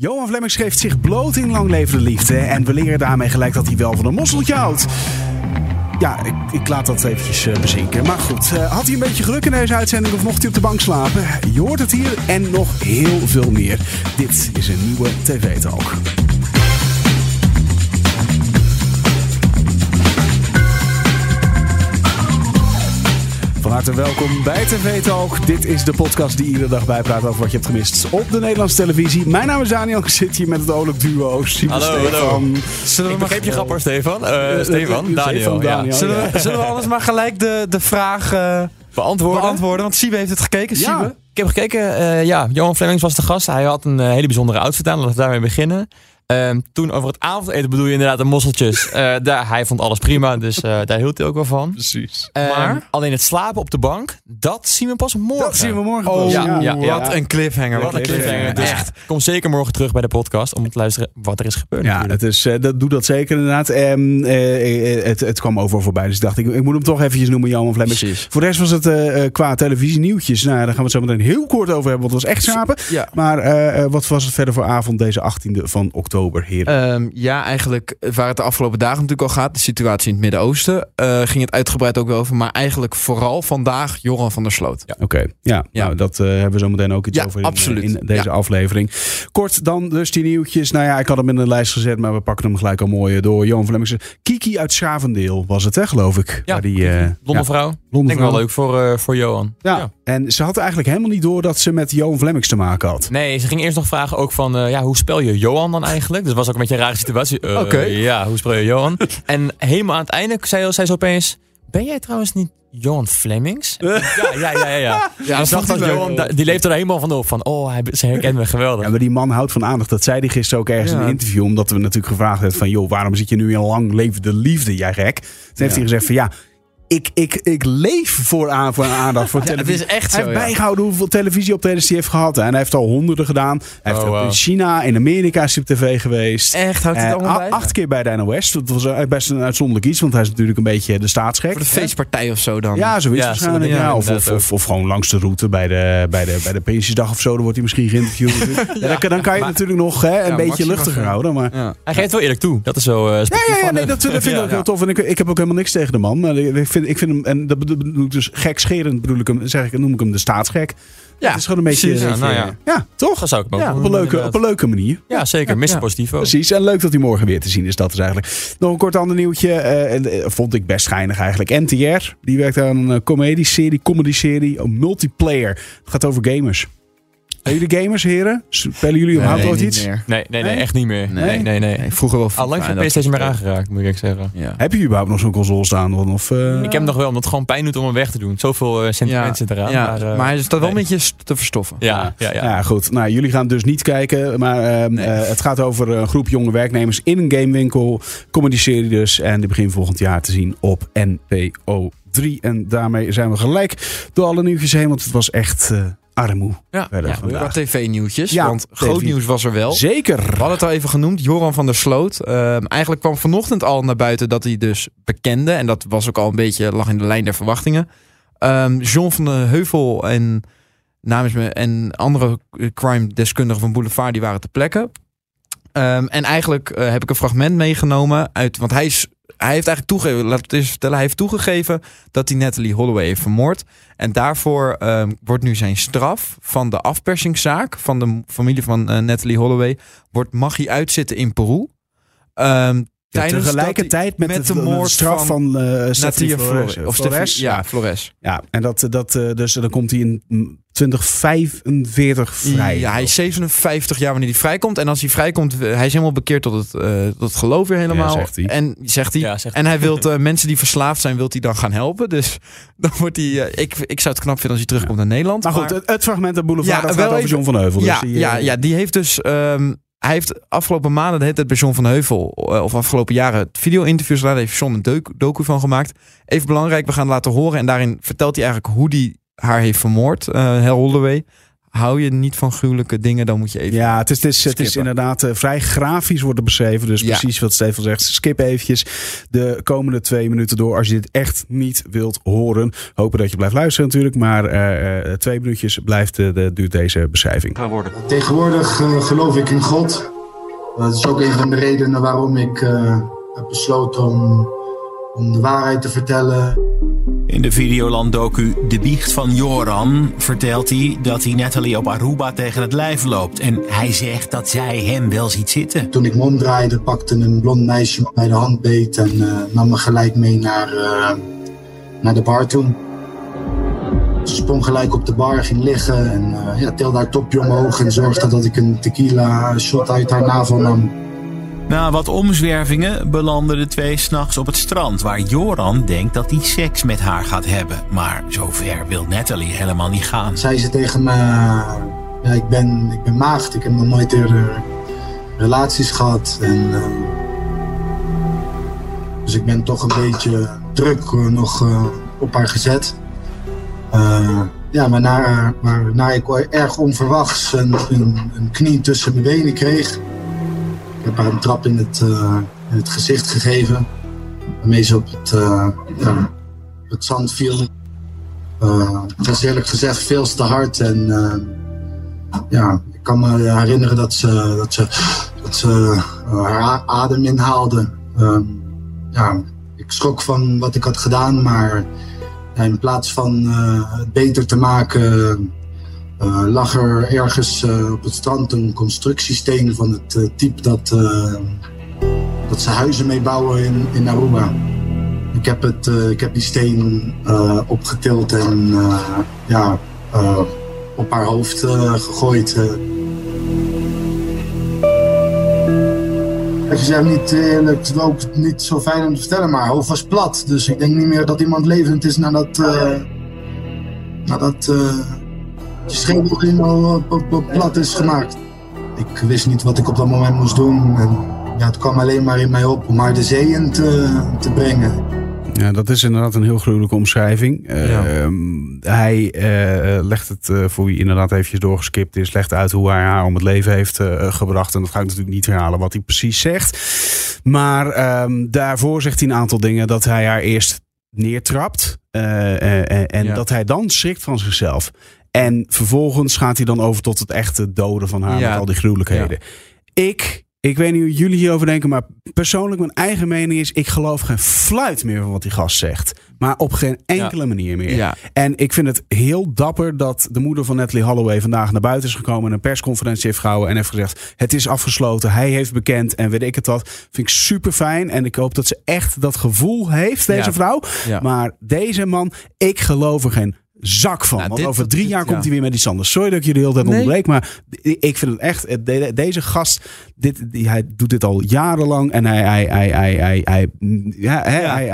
Johan Flemming schreef zich bloot in lang levende liefde. En we leren daarmee gelijk dat hij wel van een mosseltje houdt. Ja, ik, ik laat dat eventjes uh, bezinken. Maar goed, uh, had hij een beetje geluk in deze uitzending of mocht hij op de bank slapen? Je hoort het hier en nog heel veel meer. Dit is een nieuwe TV-talk. Harte welkom bij TV Talk. Dit is de podcast die iedere dag bijpraat over wat je hebt gemist op de Nederlandse televisie. Mijn naam is Daniel. Ik zit hier met het oorlijk duo. Simon hallo, Stefan. hallo. Zullen we ik begreep je grap hoor, Stefan. Uh, Stefan, Daniel. Daniel ja. Zullen, we, zullen, we, anders maar gelijk de, de vraag uh, beantwoorden? beantwoorden? Want Siebe heeft het gekeken. Ja. Siebe? Ik heb gekeken. Uh, ja, Johan Flemings was de gast. Hij had een hele bijzondere outfit aan. Laten we daarmee beginnen. Um, toen over het avondeten bedoel je inderdaad de mosseltjes. Uh, daar, hij vond alles prima, dus uh, daar hield hij ook wel van. Precies. Um, maar alleen het slapen op de bank, dat zien we pas morgen. Dat zien we morgen oh. Ja, ja, ja, Wat een cliffhanger. Wat een cliffhanger. Dus echt. Kom zeker morgen terug bij de podcast om te luisteren wat er is gebeurd. Ja, het is, uh, dat, doe dat zeker inderdaad. Um, het, het kwam over voorbij, dus ik dacht ik, ik moet hem toch eventjes noemen, Johan Flemmings. Precies. Voor de rest was het qua televisienieuwtjes. Nou, daar gaan we het zo meteen heel kort over hebben, want het was echt schapen. Ja. Maar wat was het verder voor avond deze 18e van oktober, heren? Um, ja, eigenlijk waar het de afgelopen dagen natuurlijk al gaat, de situatie in het Midden-Oosten, uh, ging het uitgebreid ook wel over. Maar eigenlijk vooral vandaag Joran van der Sloot. Ja. Oké, okay. ja, ja. Nou, dat uh, hebben we zo meteen ook iets ja, over in, absoluut. in deze ja. aflevering. Kort dan dus die nieuwtjes. Nou ja, ik had hem in de lijst gezet, maar we pakken hem gelijk al mooi door. Johan Flemmingsen. Kiki uit Schavendeel was het, hè, geloof ik. Ja, die, uh, blonde vrouw. Blonde denk vrouw. wel leuk voor, uh, voor Johan. Ja. en ze had eigenlijk helemaal niet door dat ze met Johan Flemmings te maken had. Nee, ze ging eerst nog vragen ook van, ja, hoe spel je Johan dan eigenlijk? Dus dat was ook een beetje een rare situatie. Oké. Okay. Ja, hoe speel je Johan? en helemaal aan het einde zei, zei ze opeens... Ben jij trouwens niet Johan Flemings? ja, ja, ja, ja. ja. ja dat dat Johan, die leeft er helemaal van op. Van, oh, hij, ze herkent me geweldig. Ja, maar die man houdt van aandacht. Dat zei hij gisteren ook ergens ja. in een interview. Omdat we natuurlijk gevraagd hebben van... joh, waarom zit je nu in lang levende liefde, jij gek? Toen heeft hij gezegd van ja... Ik, ik, ik leef voor, aan, voor aandacht voor ja, televisie. Het is echt hij zo, heeft ja. bijgehouden hoeveel televisieoptredens hij heeft gehad. Hè. En hij heeft al honderden gedaan. Hij heeft oh, wow. in China, in Amerika is hij op tv geweest. Echt? Houdt hij het allemaal bij? Acht keer bij de NOS. Dat was best een uitzonderlijk iets. Want hij is natuurlijk een beetje de staatsgek. Voor de feestpartij of zo dan? Ja, zoiets Ja, waarschijnlijk. zo- ja, Ja, of, of, of, of gewoon langs de route bij de, bij de, bij de Prinsjesdag of zo. Dan wordt hij misschien geïnterviewd. ja. dan, kan- dan kan je Maar- natuurlijk nog hè, een Ja, beetje luchtiger houden. Maar Ja. Hij geeft wel eerlijk toe. Dat is zo uh, ja, ja, ja, nee, dat, dat vind ik Ja, ook heel tof. En ik, ik heb ook helemaal niks tegen de man. Maar ik vind, ik vind hem, en dat bedoel ik dus gekscherend, bedoel ik hem, zeg ik, noem ik hem de staatsgek. Ja, het is gewoon een beetje. Ja, nou ja. ja, toch? Dat zou ik Ja, op een, leuke, op een leuke manier. Ja, zeker. Positivo. Precies. En leuk dat hij morgen weer te zien is. Dat is eigenlijk. Nog een kort ander nieuwtje. eh, eh, vond ik best schijnig eigenlijk. NTR. Die werkt aan een comedie-serie, comedy-serie. Een multiplayer. Het gaat over gamers. Zijn jullie gamers, heren? Spelen jullie überhaupt ooit niet iets? meer. Nee, nee, nee, Nee? echt niet meer. Nee. Nee, nee, nee. Nee, vroeger wel. Al lang geen PlayStation meer soort aangeraakt, moet ik echt zeggen. Ja. Heb je überhaupt nog zo'n console staan? Of, eh, Ik heb hem nog wel, omdat het gewoon pijn doet om hem weg te doen. Zoveel eh, sentiment Ja, zit eraan. Ja, maar, eh, maar hij staat wel nee. een beetje te verstoffen. Ja, ja, ja. Ja, goed. Nou, jullie gaan dus niet kijken. Maar ehm, Nee. eh, het gaat over een groep jonge werknemers in een gamewinkel. Comedy-serie dus. En die begint volgend jaar te zien op NPO 3. En daarmee zijn we gelijk door alle nieuwtjes heen. Want het was echt eh armoe. Ja, verder ja, tv-nieuwtjes. Ja, want groot nieuws was er wel. Zeker. We hadden het al even genoemd, Joran van der Sloot. Ehm, eigenlijk kwam vanochtend al naar buiten dat hij dus bekende. En dat was ook al een beetje, lag in de lijn der verwachtingen. Ehm John van de Heuvel en, namens me, en andere crime-deskundigen van Boulevard, die waren te plekken. Ehm, en eigenlijk eh, heb ik een fragment meegenomen uit, want hij is... Hij heeft eigenlijk toegegeven, laat het eens vertellen, hij heeft toegegeven dat hij Natalie Holloway heeft vermoord. En daarvoor ehm, wordt nu zijn straf van de afpersingszaak van de familie van eh, Natalie Holloway, wordt, mag hij uitzitten in Peru. Ehm Ja, tijdens dat tegelijkertijd met, met de, de moord straf van, van eh Flores. Flores. Of Flores. Ja, Flores. Ja, en dat, dat, eh, dus dan komt hij in mm, 2045 vrij. Ja, hij is 57 jaar wanneer hij vrijkomt. En als hij vrijkomt, eh, hij is helemaal bekeerd tot het, eh, tot het geloof weer helemaal. Ja, zegt hij. En zegt hij. Ja, zegt en hij wil mensen die verslaafd zijn, wilt hij dan gaan helpen. Dus dan wordt hij. eh, ik, ik zou het knap vinden als hij terugkomt naar Nederland. Maar goed, het, het fragment uit Boulevard Ja, dat wel gaat over even- John van Heuvel. ja, dus die, eh, ja, ja, die heeft dus. ehm, hij heeft afgelopen maanden bij John van Heuvel, eh, of afgelopen jaren, video-interviews gedaan. Daar heeft John een docu, van gemaakt. Even belangrijk, we gaan laten horen. En daarin vertelt hij eigenlijk hoe hij haar heeft vermoord, eh Hel Holloway. Hou je niet van gruwelijke dingen, dan moet je even... Ja, het is, het is, het is Skippen. inderdaad eh, vrij grafisch worden beschreven. Dus Ja. precies wat Stefan zegt. Skip eventjes de komende twee minuten door als je dit echt niet wilt horen. Hopen dat je blijft luisteren natuurlijk. Maar eh, eh, twee minuutjes blijft, de, duurt deze beschrijving. Tegenwoordig geloof ik in God. Dat is ook een van de redenen waarom ik eh, heb besloten om, om de waarheid te vertellen. In de Videoland-docu De Biecht van Joran vertelt hij dat hij Natalie op Aruba tegen het lijf loopt. En hij zegt dat zij hem wel ziet zitten. Toen ik me omdraaide, pakte een blond meisje me bij de hand beet en eh, nam me gelijk mee naar, eh, naar de bar toe. Ze sprong gelijk op de bar, ging liggen en eh, ja, tilde haar topje omhoog en zorgde dat ik een tequila shot uit haar navel nam. Na wat omzwervingen belanden de twee s'nachts op het strand... waar Joran denkt dat hij seks met haar gaat hebben. Maar zover wil Natalie helemaal niet gaan. zei ze tegen me, ja, ik, ben, ik ben maagd, ik heb nog nooit eerder relaties gehad. En, eh, dus ik ben toch een beetje druk eh, nog eh, op haar gezet. Eh, ja, waarna, waarna ik erg onverwachts een, een, een knie tussen mijn benen kreeg. Heb haar een trap in het, eh, in het gezicht gegeven. Waarmee ze op het, eh, het zand viel. Eh, het was eerlijk gezegd veel te hard. En eh, ja, ik kan me herinneren dat ze, dat ze, dat ze eh, haar adem inhaalde. Ehm, ja, ik schrok van wat ik had gedaan, maar in plaats van eh, het beter te maken, eh, lag er ergens eh, op het strand een constructiesteen van het eh, type dat, dat ze huizen mee bouwen in, in Aruba. Ik heb, het, ik heb die steen opgetild en ja, op haar hoofd gegooid. Ik zeg niet eerlijk, het ook niet zo fijn om te vertellen, maar haar hoofd was plat. Dus ik denk niet meer dat iemand levend is nadat, nadat je schedel helemaal eh, plat is gemaakt. Ik wist niet wat ik op dat moment moest doen. En, ja, het kwam alleen maar in mij op om haar de zee in te, te brengen. Ja, dat is inderdaad een heel gruwelijke omschrijving. Ja. Ehm, hij eh, legt het, eh, voor wie inderdaad eventjes doorgeskipt is, legt uit hoe hij haar om het leven heeft eh, gebracht. En dat ga ik natuurlijk niet herhalen wat hij precies zegt. Maar ehm, daarvoor zegt hij een aantal dingen. Dat hij haar eerst neertrapt. eh, eh, eh, en Ja. dat hij dan schrikt van zichzelf. En vervolgens gaat hij dan over tot het echte doden van haar Ja. met al die gruwelijkheden. Ik, ik weet niet hoe jullie hierover denken, maar persoonlijk mijn eigen mening is, ik geloof geen fluit meer van wat die gast zegt. Maar op geen enkele manier meer. En ik vind het heel dapper dat de moeder van Natalie Holloway vandaag naar buiten is gekomen en een persconferentie heeft gehouden en heeft gezegd: het is afgesloten, hij heeft bekend en weet ik het wat. Vind ik super fijn en ik hoop dat ze echt dat gevoel heeft, deze vrouw. Maar deze man, ik geloof er geen zak van. Nou, Want dit- over drie dit- jaar ja. komt hij weer met iets anders. Sorry dat ik jullie de hele tijd Nee. onderbreek, maar ik vind het echt, de- deze gast, dit, die, hij doet dit al jarenlang en hij, hij, hij, hij, hij, hij, ja,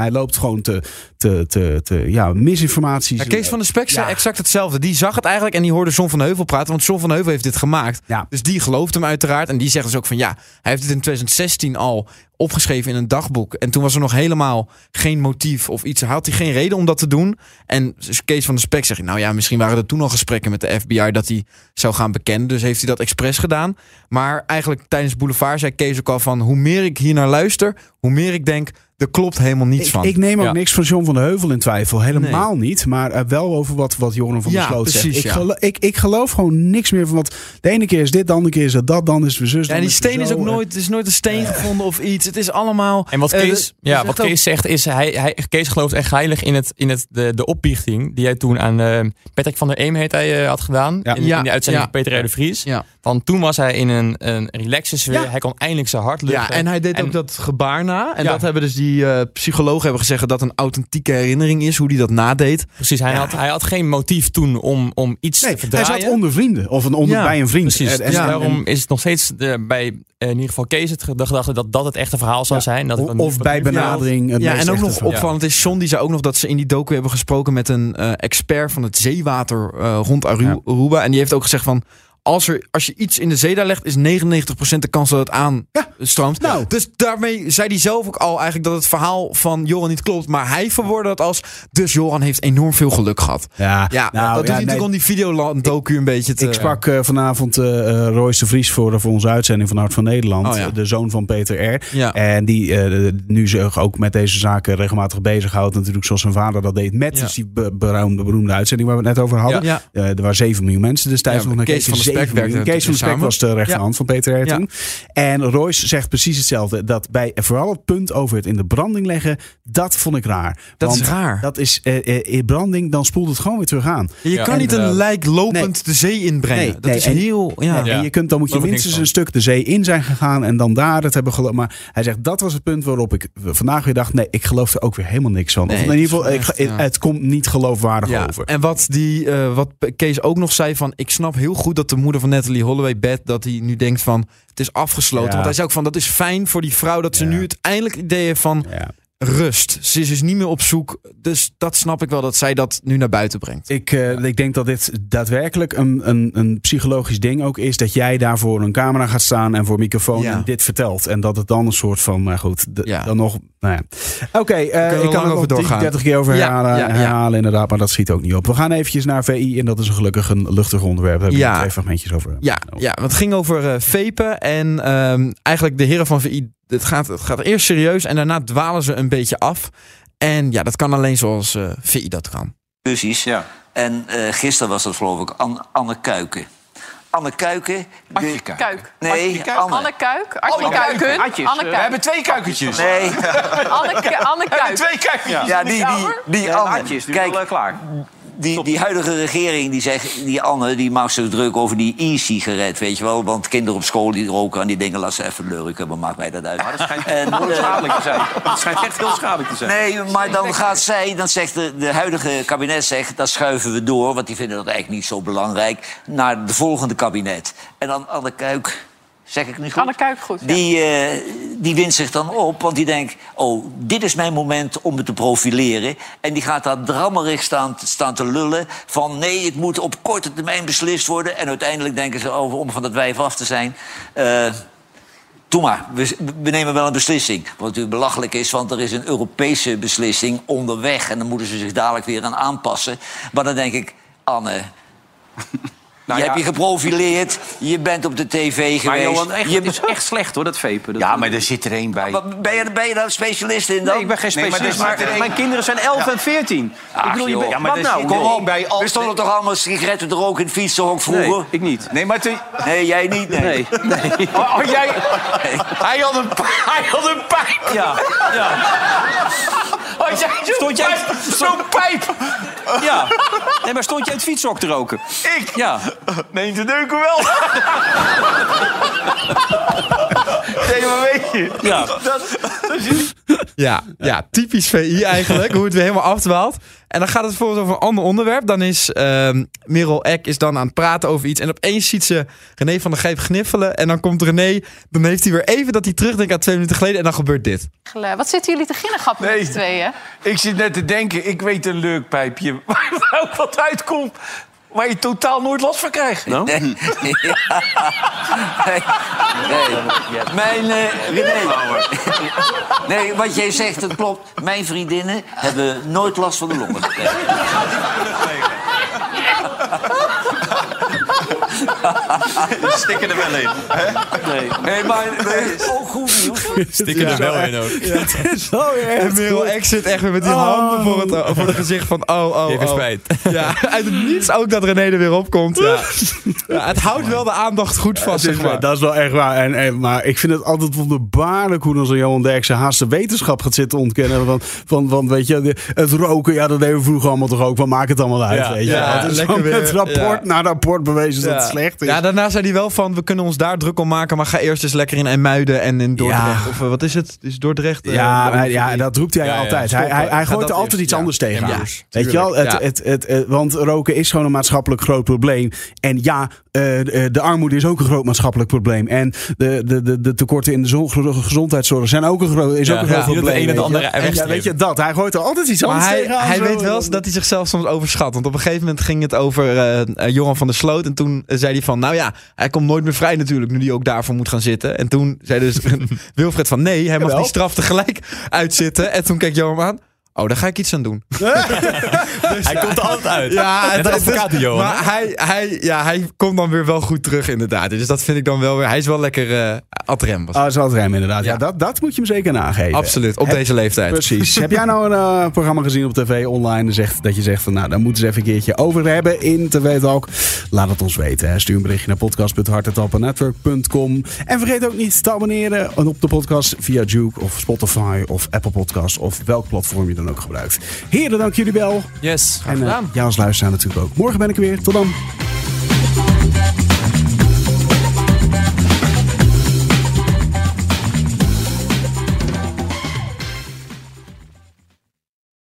hij loopt gewoon te, te, te, te ja, misinformatie. Ja, Kees van der Spek zei Ja. exact hetzelfde. Die zag het eigenlijk en die hoorde John van Heuvel praten. Want John van Heuvel heeft dit gemaakt. Ja. Dus die gelooft hem uiteraard. En die zegt dus ook van ja, hij heeft het in 2016 al opgeschreven in een dagboek. En toen was er nog helemaal geen motief of iets. Had hij geen reden om dat te doen. En dus Kees van der Spek zegt, nou ja, misschien waren er toen al gesprekken met de FBI dat hij zou gaan bekennen. Dus heeft hij dat expres gedaan. Maar eigenlijk tijdens Boulevard zei Kees ook al van hoe meer ik hier naar luister, hoe meer ik denk, er klopt helemaal niets Ik, van. ik neem ook Ja. niks van John van de Heuvel in twijfel. Helemaal niet. Maar eh, wel over wat, wat Joran van Ja, der Sloot zegt. Ik, ja. gelo- ik, ik geloof gewoon niks meer van wat... De ene keer is dit, de andere keer is het dat. Dan is weer zus. Ja, dan die steen is ook nooit, er is nooit een steen gevonden of iets. Het is allemaal. En wat Eh, Kees, de- ja, dus wat Kees zegt is, hij, hij, Kees gelooft echt heilig in, het, in het, de, de opbiechting die hij toen aan eh, Patrick van der Eem heet hij, had gedaan. Ja. In, Ja, in die uitzending ja. van Peter R. de Vries. Ja. Want toen was hij in een, een relaxe sfeer. Ja. Hij kon eindelijk zijn hart Ja, luchten. en hij deed En- ook dat gebaar na. En Ja. dat hebben dus die eh, psychologen hebben gezegd dat een authentieke herinnering is, hoe hij dat nadeed. Precies, hij, Ja. had, hij had geen motief toen om, om iets Nee, te hij verdraaien. zat onder vrienden. Of een onder, Ja, bij een vriend. Precies, En- en- dus en- daarom is het nog steeds de, bij eh, in ieder geval Kees het gedachte dat dat het echte verhaal zou Ja. zijn. Dat het of bij benadering. het Ja, en ook nog opvallend is, John die zei ook nog dat ze in die docu hebben gesproken met een eh, expert van het zeewater eh, rond. Aruba. En die heeft ook gezegd van, als, er, als je iets in de zee daar legt, is 99% de kans dat het aanstroomt. Nou. Dus daarmee zei hij zelf ook al eigenlijk dat het verhaal van Joran niet klopt. Maar hij verwoordde dat als, dus Joran heeft enorm veel geluk gehad. Ja, Ja, nou, dat doet ja, hij nee. natuurlijk om die videoland docu een beetje te... Ik sprak eh, vanavond eh, Royce de Vries voor, voor onze uitzending van Hart van Nederland. Oh, ja. De zoon van Peter R. Ja. En die nu zich ook met deze zaken regelmatig bezighoudt. Natuurlijk zoals zijn vader dat deed met Ja. dus die be- beroemde, beroemde uitzending waar we het net over hadden. Ja. Er waren 7 miljoen mensen destijds Ja, nog naar Kees van der Spek 7 miljoen. werkte Kees van Spek was de rechterhand van Peter R. Ja. toen. En Royce zegt precies hetzelfde. Dat bij vooral het punt over het in de branding leggen, dat vond ik raar. Dat is raar. Dat is eh, eh, in branding, dan spoelt het gewoon weer terug aan. je kan niet een lijk lopend de zee inbrengen. Nee, dat nee, is en- heel... Ja. Ja, En je kunt, dan moet je minstens een stuk de zee in zijn gegaan en dan daar het hebben geloofd. Maar hij zegt dat was het punt waarop ik vandaag weer dacht: nee, ik geloof er ook weer helemaal niks van. Nee, of in ieder geval, het ik, is echt, ja. het komt niet geloofwaardig Ja, over. En wat, die, eh, wat Kees ook nog zei van... Ik snap heel goed dat de moeder van Natalie Holloway bed... dat hij nu denkt van... Het is afgesloten. Ja. Want hij zei ook van... Dat is fijn voor die vrouw dat ze Ja. nu het eindelijk idee heeft van... Rust. Ze is dus niet meer op zoek. Dus dat snap ik wel dat zij dat nu naar buiten brengt. Ik, eh, ik denk dat dit daadwerkelijk een, een, een psychologisch ding ook is. Dat jij daar voor een camera gaat staan en voor microfoon Ja. en dit vertelt. En dat het dan een soort van, maar goed, de- Ja. dan nog. Nou ja. Oké, eh, er ik kan er over nog 10, doorgaan. 30 keer over herhalen, herhalen inderdaad, maar dat schiet ook niet op. We gaan eventjes naar VI en dat is een gelukkig een luchtig onderwerp. Daar heb Ja. twee fragmentjes over. Ja, ja, want het ging over eh vapen. En ehm, eigenlijk de heren van VI... Het gaat, het gaat eerst serieus en daarna dwalen ze een beetje af. En ja, dat kan alleen zoals eh, VI dat kan. Discussies. Ja. En eh, gisteren was dat geloof ik An- Anne Kuiken. Anne Kuiken. de- Kuiken. Kuik. Nee, Anne. Anne Kuik. Anne Kuiken. Anne We Kuik. hebben twee kuikentjes. Nee, Anne, Anne Kuik. Twee kuikentjes. ja, die, die, die Ja, Anne. Atjes, nu Kijk, wel, eh, klaar. Die, die huidige regering, die, zegt, die Anne, die maakt zich druk over die e-sigaret, weet je wel. Want kinderen op school die roken aan die dingen, laat ze even lurken, maar maakt mij dat uit. Maar dat schijnt En, heel eh, schadelijk te zijn. Dat schijnt echt heel schadelijk te zijn. Nee, maar dan gaat zij, dan zegt de, de huidige kabinet, zegt, dat schuiven we door, want die vinden dat eigenlijk niet zo belangrijk, naar de volgende kabinet. En dan Anne Kuik, zeg ik nu goed? Anne Kuik, goed. ja. Die, eh, die wint zich dan op, want die denkt... oh, dit is mijn moment om me te profileren. En die gaat daar drammerig staan, staan te lullen... van nee, het moet op korte termijn beslist worden. En uiteindelijk denken ze, over om van dat wijf af te zijn... Doe maar, we, we nemen wel een beslissing. Wat natuurlijk belachelijk is, want er is een Europese beslissing onderweg... en dan moeten ze zich dadelijk weer aan aanpassen. Maar dan denk ik, Anne... Nou je ja. hebt je geprofileerd, je bent op de tv geweest. Maar Johan, echt, je het is echt slecht hoor, dat vapen. Dat Ja, maar er zit er één bij. maar ben, je, ben je daar specialist in dan? Nee, ik ben geen Nee, maar specialist, er maar, er mijn kinderen zijn 11 en 14. Ach, ik bedoel, je bent- Ja, maar wat er nou? Kom er op, bij al- we stonden toch allemaal sigaretten te roken in het fietsenhok vroeger? Nee, ik niet. Nee, maar toen... Nee, jij niet, nee. Nee, nee. Oh, oh, jij... Hij had een, hij had een pijp. Ja, ja, Had jij zo'n Stond jij- pijp? Zo'n pijp. ja. Nee, maar stond je in het fietshok te roken? Ik? Ja. Nee, te neuken wel. nee, maar weet je... Ja. Dat, dat is... Ja, ja. typisch VI eigenlijk. hoe het weer helemaal afdwaalt. En dan gaat het bijvoorbeeld over een ander onderwerp. Dan is ehm Merel Eck is dan aan het praten over iets. En opeens ziet ze René van der Gijp gniffelen. En dan komt René. Dan heeft hij weer even dat hij terugdenkt aan twee minuten geleden. En dan gebeurt dit. Wat zitten jullie te ginnegappen Nee. met z'n tweeën? Ik zit net te denken, ik weet een leuk pijpje waar waar ook wat uitkomt... waar je totaal nooit last van krijgt. Nou? Nee. Nee. Mijn, René. Nee, wat jij zegt, dat klopt. Mijn vriendinnen hebben nooit last van de longen gekregen. Stikken er wel in. Nee. Nee, maar nee, ook goed nieuws. Stikken er wel in ook. Zo En Merel Eck zit echt weer met die handen voor het, eh, voor het gezicht van oh, oh, Even oh. spijt. Ja, uit het niets ook dat René er weer op komt. Ja. Ja, het houdt wel de aandacht goed vast, Dat is, zeg maar. dat is wel echt waar. En, en, maar ik vind het altijd wonderbaarlijk hoe dan zo'n Johan Derksen haast de wetenschap gaat zitten ontkennen. Van, van, van weet je, het roken, ja, dat deden we vroeger allemaal toch ook. Van maak het allemaal uit, Ja. weet je. Ja, het is lekker weer, rapport ja. na rapport bewezen dat het slecht is. Ja, daarna zei hij wel van, we kunnen ons daar druk om maken, maar ga eerst eens lekker in IJmuiden en in Dordrecht. Ja. Of eh, wat is het? Is Dordrecht? eh, Ja, eh, maar ja, dat roept hij Ja, altijd. hij hij, hij ga gooit er altijd iets Ja. anders tegen. Tuurlijk. Weet je wel? Het, Ja. het, het, het- want roken is gewoon een maatschappelijk groot probleem. En ja, eh, de de armoede is ook een groot maatschappelijk probleem. En de, de, de, de tekorten in de zo- gezondheidszorg zijn ook een, groot is Ja, ook een ja. groot probleem. een het weet je. andere En ja, weet je dat? Hij gooit er altijd iets Maar anders hij, tegenaan. hij zo. weet wel dat hij zichzelf soms overschat. Want op een gegeven moment ging het over eh, eh, Johan van der Sloot. En toen eh, zei hij van, nou ja, hij komt nooit meer vrij natuurlijk, nu hij ook daarvoor moet gaan zitten. En toen zei dus Wilfred van, nee, hij mag die straf tegelijk uitzitten. En toen keek Johan aan, oh, daar ga ik iets aan doen. Hij komt er altijd uit. Ja, het- advocaat die Johan, Maar hij, hij, ja, hij komt dan weer wel goed terug inderdaad. Dus dat vind ik dan wel weer, hij is wel lekker eh ad rem. was Ah, zo rem inderdaad. Ja. Ja. dat, dat moet je hem zeker nageven. Absoluut, op Heb- deze leeftijd. Precies. Heb jij nou een eh, programma gezien op tv online dat zegt, dat je zegt van nou, daar moeten ze even een keertje over hebben in TV Talk? Laat het ons weten. Hè. Stuur een berichtje naar podcast.hartetappenetwork.com En vergeet ook niet te abonneren op de podcast via Juke of Spotify of Apple Podcast of welk platform je dan ook gebruikt. Heren, dank jullie wel. Yes, graag En eh, gedaan. jij als luisteraar natuurlijk ook. Morgen ben ik er weer. Tot dan.